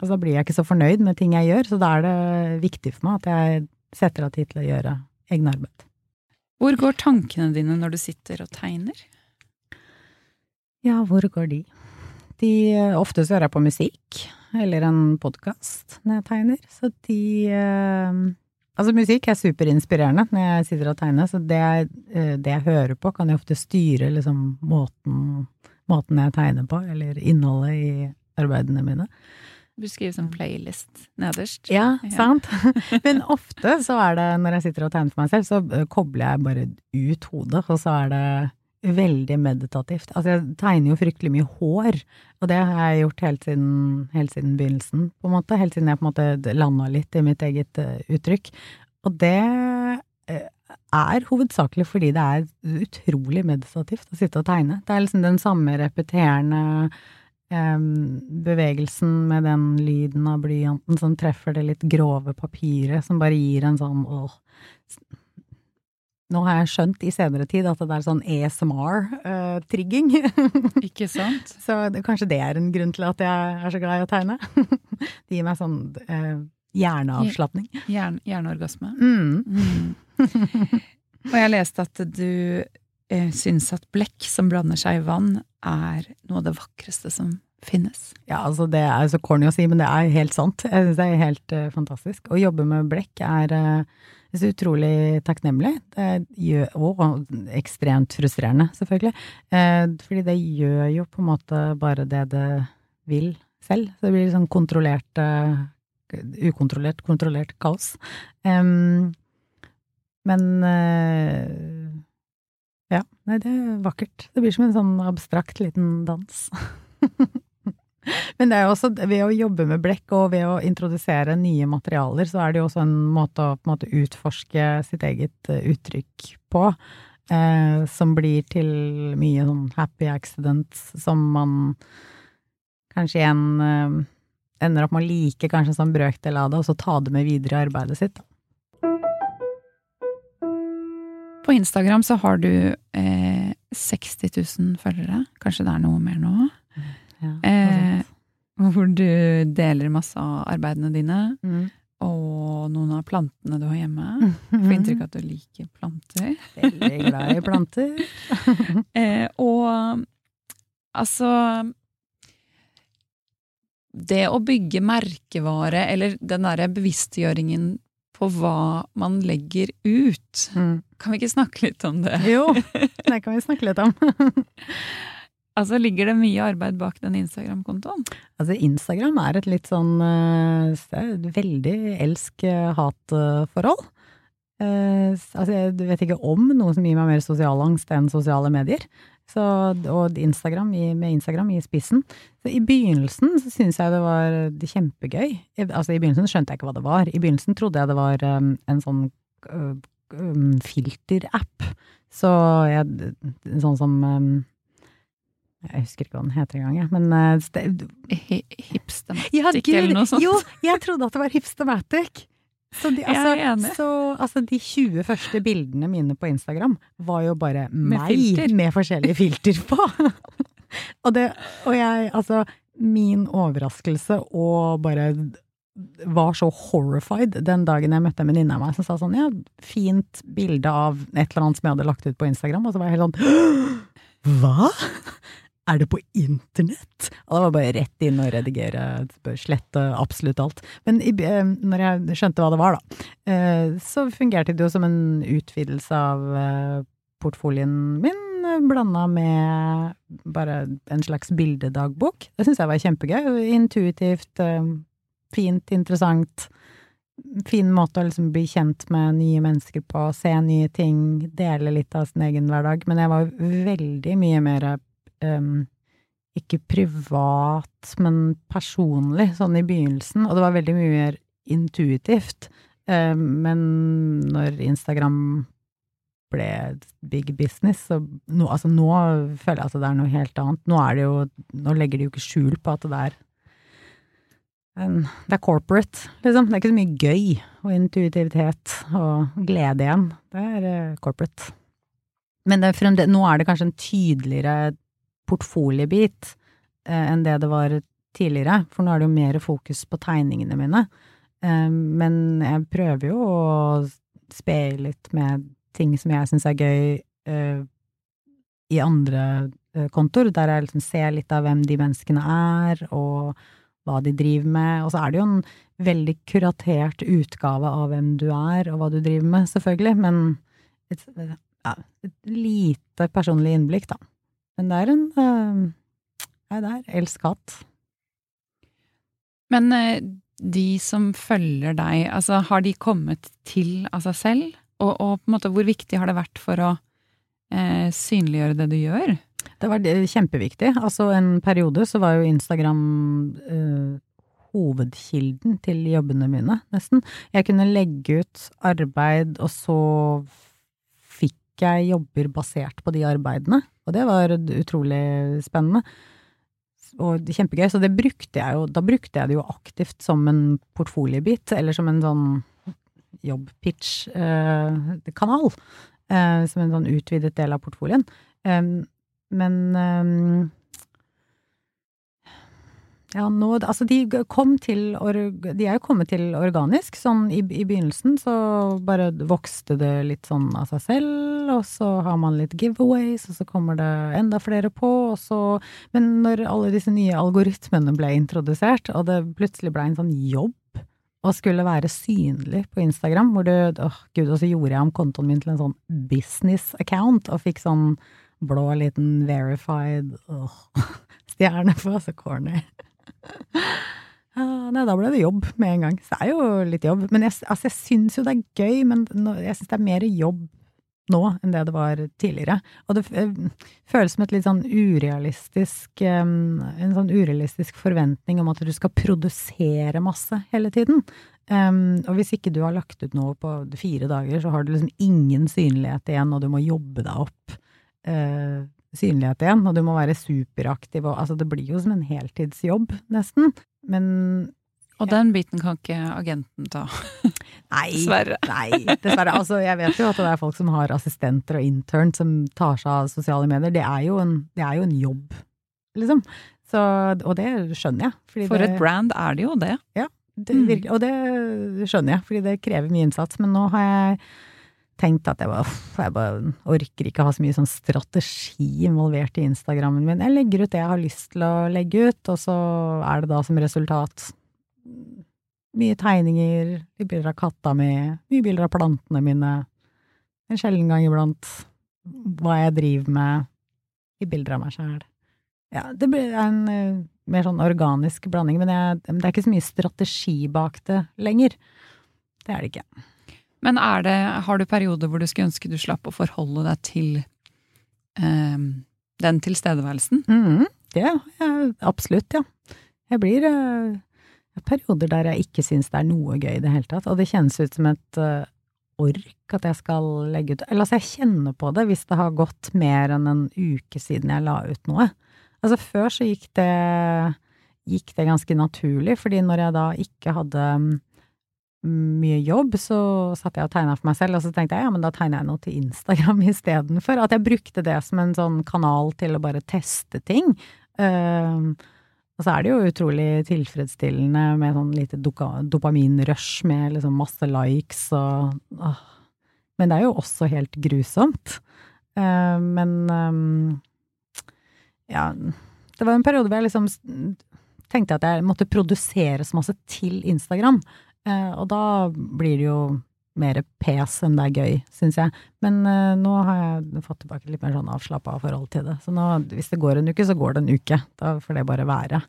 Altså, da blir jeg ikke så fornøyd med ting jeg gjør, så da er det viktig for meg at jeg setter av tid til å gjøre egne arbeid. Hvor går tankene dine når du sitter og tegner? Ja, hvor går de? De Ofte så hører jeg på musikk eller en podkast når jeg tegner, så de eh, Altså, musikk er superinspirerende når jeg sitter og tegner, så det, eh, det jeg hører på, kan jo ofte styre liksom måten, måten jeg tegner på, eller innholdet i arbeidene mine. Du skriver som playlist nederst. Ja, sant. Men ofte så er det, når jeg sitter og tegner for meg selv, så eh, kobler jeg bare ut hodet, og så er det veldig meditativt. Altså, jeg tegner jo fryktelig mye hår, og det har jeg gjort helt siden, helt siden begynnelsen, på en måte. Helt siden jeg på en måte landa litt i mitt eget uh, uttrykk. Og det uh, er hovedsakelig fordi det er utrolig meditativt å sitte og tegne. Det er liksom den samme repeterende bevegelsen med den lyden av blyanten som treffer det litt grove papiret, som bare gir en sånn åh nå har jeg skjønt i senere tid at det er sånn ASMR-trigging. Uh, Ikke sant? så det, kanskje det er en grunn til at jeg er så glad i å tegne. det gir meg sånn eh, hjerneavslapning. Hjern, hjerneorgasme. Mm. Mm. Og jeg leste at du eh, syns at blekk som blander seg i vann, er noe av det vakreste som finnes. Ja, altså det er så corny å si, men det er helt sant. Jeg syns det er helt eh, fantastisk. Å jobbe med blekk er uh, så utrolig takknemlig. Gjør, og ekstremt frustrerende, selvfølgelig. Eh, fordi det gjør jo på en måte bare det det vil selv. Så det blir sånn kontrollert uh, Ukontrollert, kontrollert kaos. Men uh, ja, nei, det er vakkert. Det blir som en sånn abstrakt liten dans. Men det er jo også ved å jobbe med blekk og ved å introdusere nye materialer, så er det jo også en måte å på en måte utforske sitt eget eh, uttrykk på. Eh, som blir til mye sånn happy accidents som man kanskje igjen eh, ender opp med å like kanskje som brøkdel av det, og så ta det med videre i arbeidet sitt. På Instagram så har du eh, 60 000 følgere. Kanskje det er noe mer nå? Ja, eh, hvor du deler masse av arbeidene dine. mm. Og noen av plantene du har hjemme. Får inntrykk av at du liker planter. Veldig glad i planter. eh, og altså Det å bygge merkevare, eller den derre bevisstgjøringen på hva man legger ut, Mm. kan vi ikke snakke litt om det? Jo, det kan vi snakke litt om. Altså, Ligger det mye arbeid bak den Instagram-kontoen? Altså, Instagram er et litt sånn eh, et veldig elsk-hat-forhold. Eh, altså, jeg vet ikke om noe som gir meg mer sosial angst enn sosiale medier. Så, og Instagram med Instagram i spissen. Så I begynnelsen så syntes jeg det var kjempegøy. Altså I begynnelsen skjønte jeg ikke hva det var. I begynnelsen trodde jeg det var en sånn um, filterapp. Så jeg, sånn som Jeg husker ikke hva den heter engang. Men uh, Hipstematic ja, eller noe sånt? Jo, jeg trodde at det var Hipstamatic. Så de, altså, så, altså, de 20 første bildene mine på Instagram var jo bare meg filter. med forskjellige filter på. og det, og jeg, altså, min overraskelse og bare var så horrified den dagen jeg møtte en venninne av meg som sa sånn ja, fint bilde av et eller annet som jeg hadde lagt ut på Instagram, og så var jeg helt sånn hva? Er det på internett? Og det var bare rett inn og redigere, slette absolutt alt. Men eh, når jeg skjønte hva det var, da, eh, så fungerte det jo som en utvidelse av eh, portfolien min, blanda med bare en slags bildedagbok. Det syns jeg var kjempegøy. Intuitivt, fint, interessant. Fin måte å liksom bli kjent med nye mennesker på, se nye ting, dele litt av sin egen hverdag. Men jeg var veldig mye mer um, ikke privat, men personlig, sånn i begynnelsen. Og det var veldig mye mer intuitivt. Um, men når Instagram ble big business, så nå, altså nå føler jeg at det er noe helt annet. Nå er jo Nå legger de jo ikke skjul på at det er det er corporate, liksom. Det er ikke så mye gøy og intuitivitet og glede igjen. Det er uh, corporate. Men det, nå er det kanskje en tydeligere portfoliebit eh, enn det det var tidligere, for nå er det jo mer fokus på tegningene mine. Eh, men jeg prøver jo å spe litt med ting som jeg syns er gøy eh, i andre kontoer, der jeg liksom ser litt av hvem de menneskene er, og hva de driver med. Og så er det jo en veldig kuratert utgave av hvem du er, og hva du driver med, selvfølgelig, men et, ja, et lite personlig innblikk, da. Men det er en uh, Nei, det er elsk hatt. Men uh, de som følger deg, altså har de kommet til av seg selv? Og, og, på en måte hvor viktig har det vært for å uh, synliggjøre det du gjør? Det var kjempeviktig. Altså en periode så var jo Instagram hovedkilden til jobbene mine, nesten. Jeg kunne legge ut arbeid, og så jeg jobber basert på de arbeidene. Og det var utrolig spennende. Og kjempegøy. Så det brukte jeg jo, da brukte jeg det jo aktivt som en portfoliebit, eller som en sånn jobbpitch-kanal. Eh, eh, som en sånn utvidet del av portfolien. Men ja, nå Altså, de kom til De er jo kommet til organisk. Sånn i, i, begynnelsen så bare vokste det litt sånn av seg selv, og så har man litt giveaways, og så kommer det enda flere på, og så Men når alle disse nye algoritmene ble introdusert, og det plutselig ble en sånn jobb å skulle være synlig på Instagram, hvor du Åh, gud, og så gjorde jeg om kontoen min til en sånn business account, og fikk sånn blå liten verified åh, stjerne på, så corny. Nei, da ble det jobb med en gang. Så det er jo litt jobb. Men jeg, altså, jeg syns jo det er gøy, men jeg syns det er mer jobb nå enn det det var tidligere. Og det eh, føles som et litt sånn urealistisk En sånn urealistisk forventning om at du skal produsere masse hele tiden. Og hvis ikke du har lagt ut noe på fire dager, så har du liksom ingen synlighet igjen, og du må jobbe deg opp. Synlighet igjen, og du må være superaktiv, og altså det blir jo som en heltidsjobb, nesten. Men Og den biten kan ikke agenten ta. Nei, dessverre. Nei, dessverre. Altså, jeg vet jo at det er folk som har assistenter og intern som tar seg av sosiale medier. Det er jo en, er jo en jobb, liksom. Så, og det skjønner jeg. For det, et brand er det jo det. Ja, det, virkelig, og det skjønner jeg, fordi det krever mye innsats. Men nå har jeg tenkt at jeg bare, jeg bare orker ikke ha så mye sånn strategi involvert i Instagrammen min. Jeg legger ut det jeg har lyst til å legge ut, og så er det da som resultat mye tegninger, mye bilder av katta mi, mye bilder av plantene mine, en sjelden gang iblant hva jeg driver med, i bilder av meg sjæl. Ja, det blir en uh, mer sånn organisk blanding, men, jeg, det er ikke så mye strategi bak det lenger. Det er det ikke. Men det, har du perioder hvor du skulle ønske du slapp å forholde deg til eh, den tilstedeværelsen? Mm, det ja, absolutt, ja. Jeg blir eh, perioder der jeg ikke syns det er noe gøy i det hele tatt, og det kjennes ut som et uh, ork at jeg skal legge ut Eller altså, jeg kjenner på det hvis det har gått mer enn en uke siden jeg la ut noe. Altså, før så gikk det, gikk det ganske naturlig, fordi når jeg da ikke hadde mye jobb, så satt jeg og tegna for meg selv, og så tenkte jeg ja, men da tegner jeg noe til Instagram istedenfor. At jeg brukte det som en sånn kanal til å bare teste ting. Uh, og så er det jo utrolig tilfredsstillende med sånn lite dopaminrush med liksom masse likes og uh. Men det er jo også helt grusomt. Uh, men um, Ja, det var en periode hvor jeg liksom tenkte at jeg måtte produsere så masse til Instagram. Eh, og da blir det jo mer pes enn det er gøy, syns jeg. Men eh, nå har jeg fått tilbake litt mer sånn avslappa forhold til det. Så nå, hvis det går en uke, så går det en uke. Da får det bare være.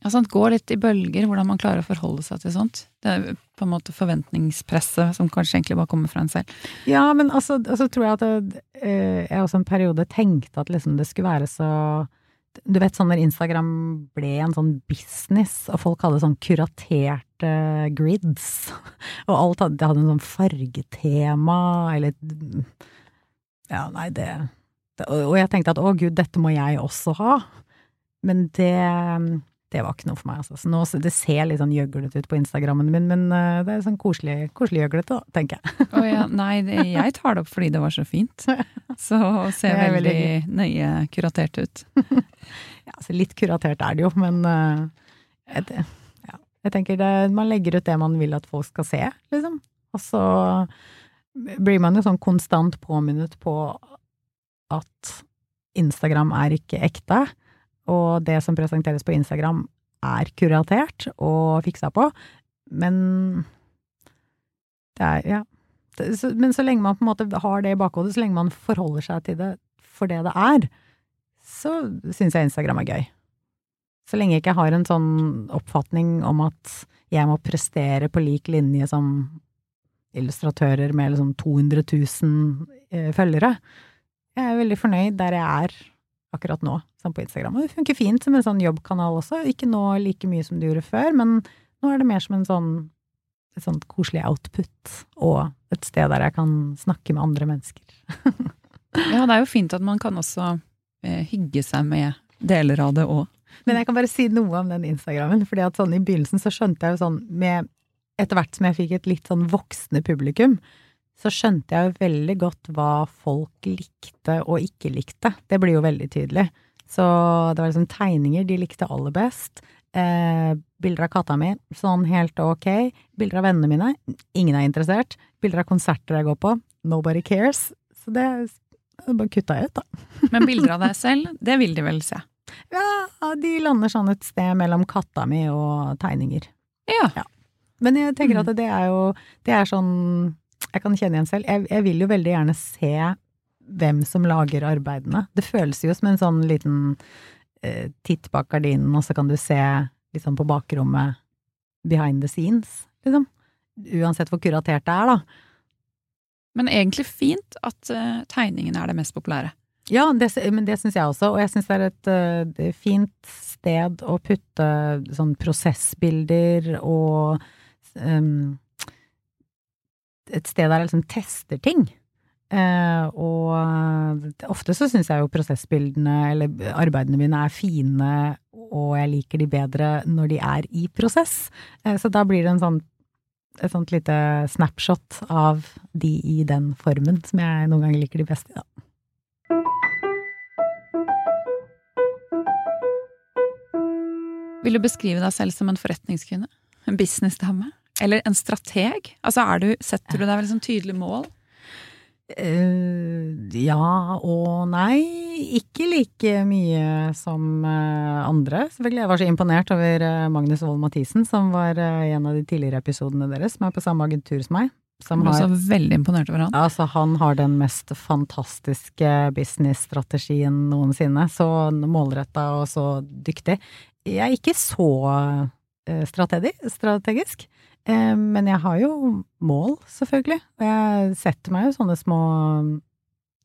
Ja, sant, Gå litt i bølger, hvordan man klarer å forholde seg til sånt. Det er på en måte forventningspresset som kanskje egentlig bare kommer fra en selv. Ja, men altså, altså tror jeg at det, eh, jeg også en periode tenkte at liksom det skulle være så Du vet sånn når Instagram ble en sånn business, og folk hadde sånn kuraterte grids, og alt hadde, det hadde en sånn fargetema, eller Ja, nei, det, det Og jeg tenkte at å gud, dette må jeg også ha. Men det det var ikke noe for meg, altså. Så nå, det ser litt sånn gjøglete ut på Instagrammen min, men eh, det er sånn koselig, koselig gjøglete, da, tenker jeg. Å ja, nei, det, jeg tar det opp fordi det var så fint. Så ser Det er veldig veldig nøye kuratert ut. Ja, så litt kuratert er det jo, men uh, jeg, ja, jeg tenker det, man legger ut det man vil at folk skal se, liksom. Og så blir man jo sånn konstant påminnet på at Instagram er ikke ekte, og det som presenteres på Instagram er kuratert og fiksa på, men det er, ja. Men så lenge man på en måte har det i bakhodet, så lenge man forholder seg til det for det det er, så syns jeg Instagram er gøy. Så lenge jeg ikke har en sånn oppfatning om at jeg må prestere på lik linje som illustratører med liksom 200 000 eh, følgere. Jeg er veldig fornøyd der jeg er akkurat nå, som på Instagram. Og det funker fint som en sånn jobbkanal også. Ikke nå like mye som du gjorde før, men nå er det mer som en sånn et sånt koselig output, og et sted der jeg kan snakke med andre mennesker. Ja, det er jo fint at man kan også eh, hygge seg med deler av det òg. Men jeg kan bare si noe om den Instagrammen, fordi at sånn i begynnelsen så skjønte jeg jo sånn med Etter hvert som jeg fikk et litt sånn voksne publikum, så skjønte jeg jo veldig godt hva folk likte og ikke likte. Det blir jo veldig tydelig. Så det var liksom tegninger de likte aller best. Eh, bilder av katta mi, sånn helt ok. Bilder av vennene mine, ingen er interessert. Bilder av konserter jeg går på, nobody cares. Så det, bare kutta jeg ut, da. Men bilder av deg selv, det vil de vel se. Ja, de lander sånn et sted mellom katta mi og tegninger. Ja. Men jeg tenker Mm. at det er jo Det er sånn Jeg kan kjenne igjen selv. Jeg, jeg vil jo veldig gjerne se hvem som lager arbeidene. Det føles jo som en sånn liten eh, titt bak gardinen, og så kan du se sånn på bakrommet behind the scenes, liksom. Uansett hvor kuratert det er, da. Men egentlig fint at uh, tegningene er det mest populære. Ja, det, men det syns jeg også, og jeg syns det er et uh, fint sted å putte sånn prosessbilder og um, Et sted der jeg liksom tester ting. Eh, og eh, ofte så syns jeg jo prosessbildene eller arbeidene mine er fine, og jeg liker de bedre når de er i prosess. Eh, så da blir det en sånn et sånt lite snapshot av de i den formen som jeg noen ganger liker de best i, da. Vil du beskrive deg selv som en forretningskvinne? En businessdame? Eller en strateg? Altså, du, setter du deg veldig sånn tydelige mål? Eh, ja og nei. Ikke like mye som eh, andre. Selvfølgelig. Jeg var så imponert over eh, Magnus Wold Mathisen, som var i en av de tidligere episodene deres, som er på samme agentur som meg. Som har, også veldig imponert over han. altså, han har den mest fantastiske businessstrategien noensinne. Så målretta og så dyktig. Jeg er ikke så strategi, strategisk. Eh, Men jeg har jo mål, selvfølgelig. Og jeg setter meg jo sånne små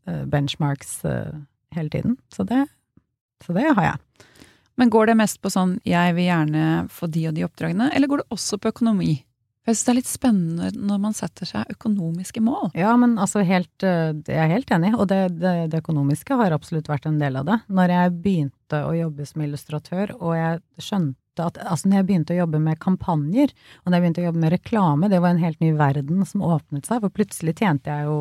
eh, benchmarks eh, hele tiden. Så det, så det har jeg. Men går det mest på sånn 'jeg vil gjerne få de og de oppdragene', eller går det også på økonomi? For Jeg synes det er litt spennende når man setter seg økonomiske mål. Ja, men altså helt Jeg er helt enig, og det, det, det økonomiske har absolutt vært en del av det. Når jeg begynte å jobbe som illustratør, og jeg skjønte at Altså, når jeg begynte å jobbe med kampanjer, og når jeg begynte å jobbe med reklame, det var en helt ny verden som åpnet seg, for plutselig tjente jeg jo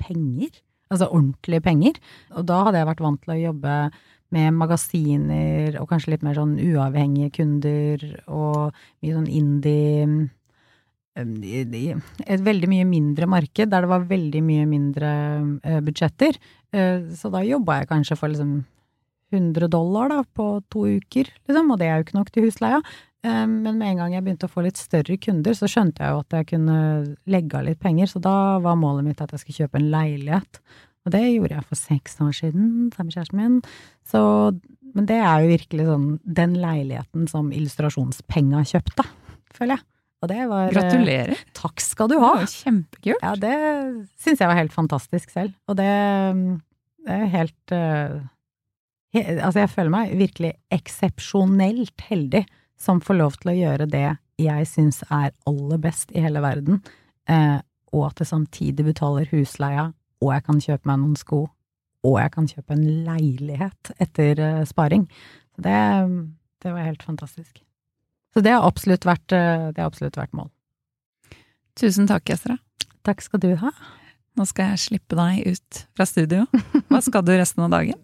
penger. Altså ordentlige penger. Og da hadde jeg vært vant til å jobbe med magasiner og kanskje litt mer sånn uavhengige kunder og mye sånn indie et veldig mye mindre marked, der det var veldig mye mindre budsjetter. Uh, så da jobba jeg kanskje for liksom 100 dollar da, på to uker, liksom, og det er jo ikke nok til husleia. Uh, men med en gang jeg begynte å få litt større kunder, så skjønte jeg jo at jeg kunne legge av litt penger, så da var målet mitt at jeg skulle kjøpe en leilighet. Og det gjorde jeg for seks år siden, sammen med kjæresten min. Så, men det er jo virkelig sånn den leiligheten som illustrasjonspenga kjøpte, føler jeg. Og det var eh, Gratulerer. Takk skal du ha. Det var kjempekult. Ja, det syns jeg var helt fantastisk selv. Og det, det er helt he, Altså, jeg føler meg virkelig eksepsjonelt heldig som får lov til å gjøre det jeg syns er aller best i hele verden, eh, og at det samtidig betaler husleia, og jeg kan kjøpe meg noen sko, og jeg kan kjøpe en leilighet etter eh, sparing. Det, det var helt fantastisk. Så det har absolutt vært, eh, det har absolutt vært mål. Tusen takk, Esra. Takk skal du ha. Nå skal jeg slippe deg ut fra studio. Hva skal du resten av dagen?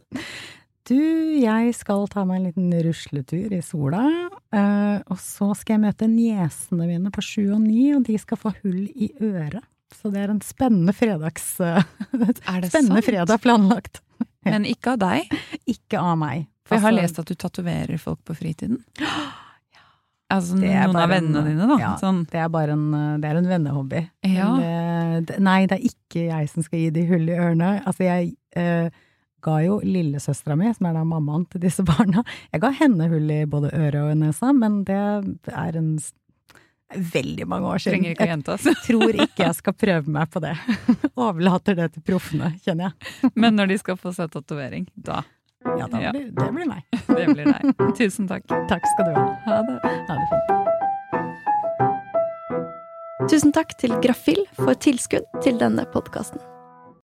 Du, jeg skal ta meg en liten rusletur i sola. Eh, og så skal jeg møte niesene mine på sju og ni, og de skal få hull i øret. Så det er en spennende fredags... er det spennende sant? fredag planlagt. Men ikke av deg? Ikke av meg. For jeg har altså- lest at du tatoverer folk på fritiden. Altså noen av vennene en, dine, da? Ja, sånn. det er bare en, det er en vennehobby. Ja. Det, nei, det er ikke jeg som skal gi de hull i ørene. Altså, jeg eh, ga jo lillesøstera mi, som er da mammaen til disse barna, jeg ga henne hull i både øret og nesa, men det er en veldig mange år siden. Trenger ikke å gjenta Jeg tror ikke jeg skal prøve meg på det. Overlater det til proffene, kjenner jeg. Men når de skal få seg tatovering, da ja, da blir, det blir meg. Det blir deg. Tusen takk. Takk skal du ha. Ha det. Ha det fint. Tusen takk til Grafill for tilskudd til denne podkasten.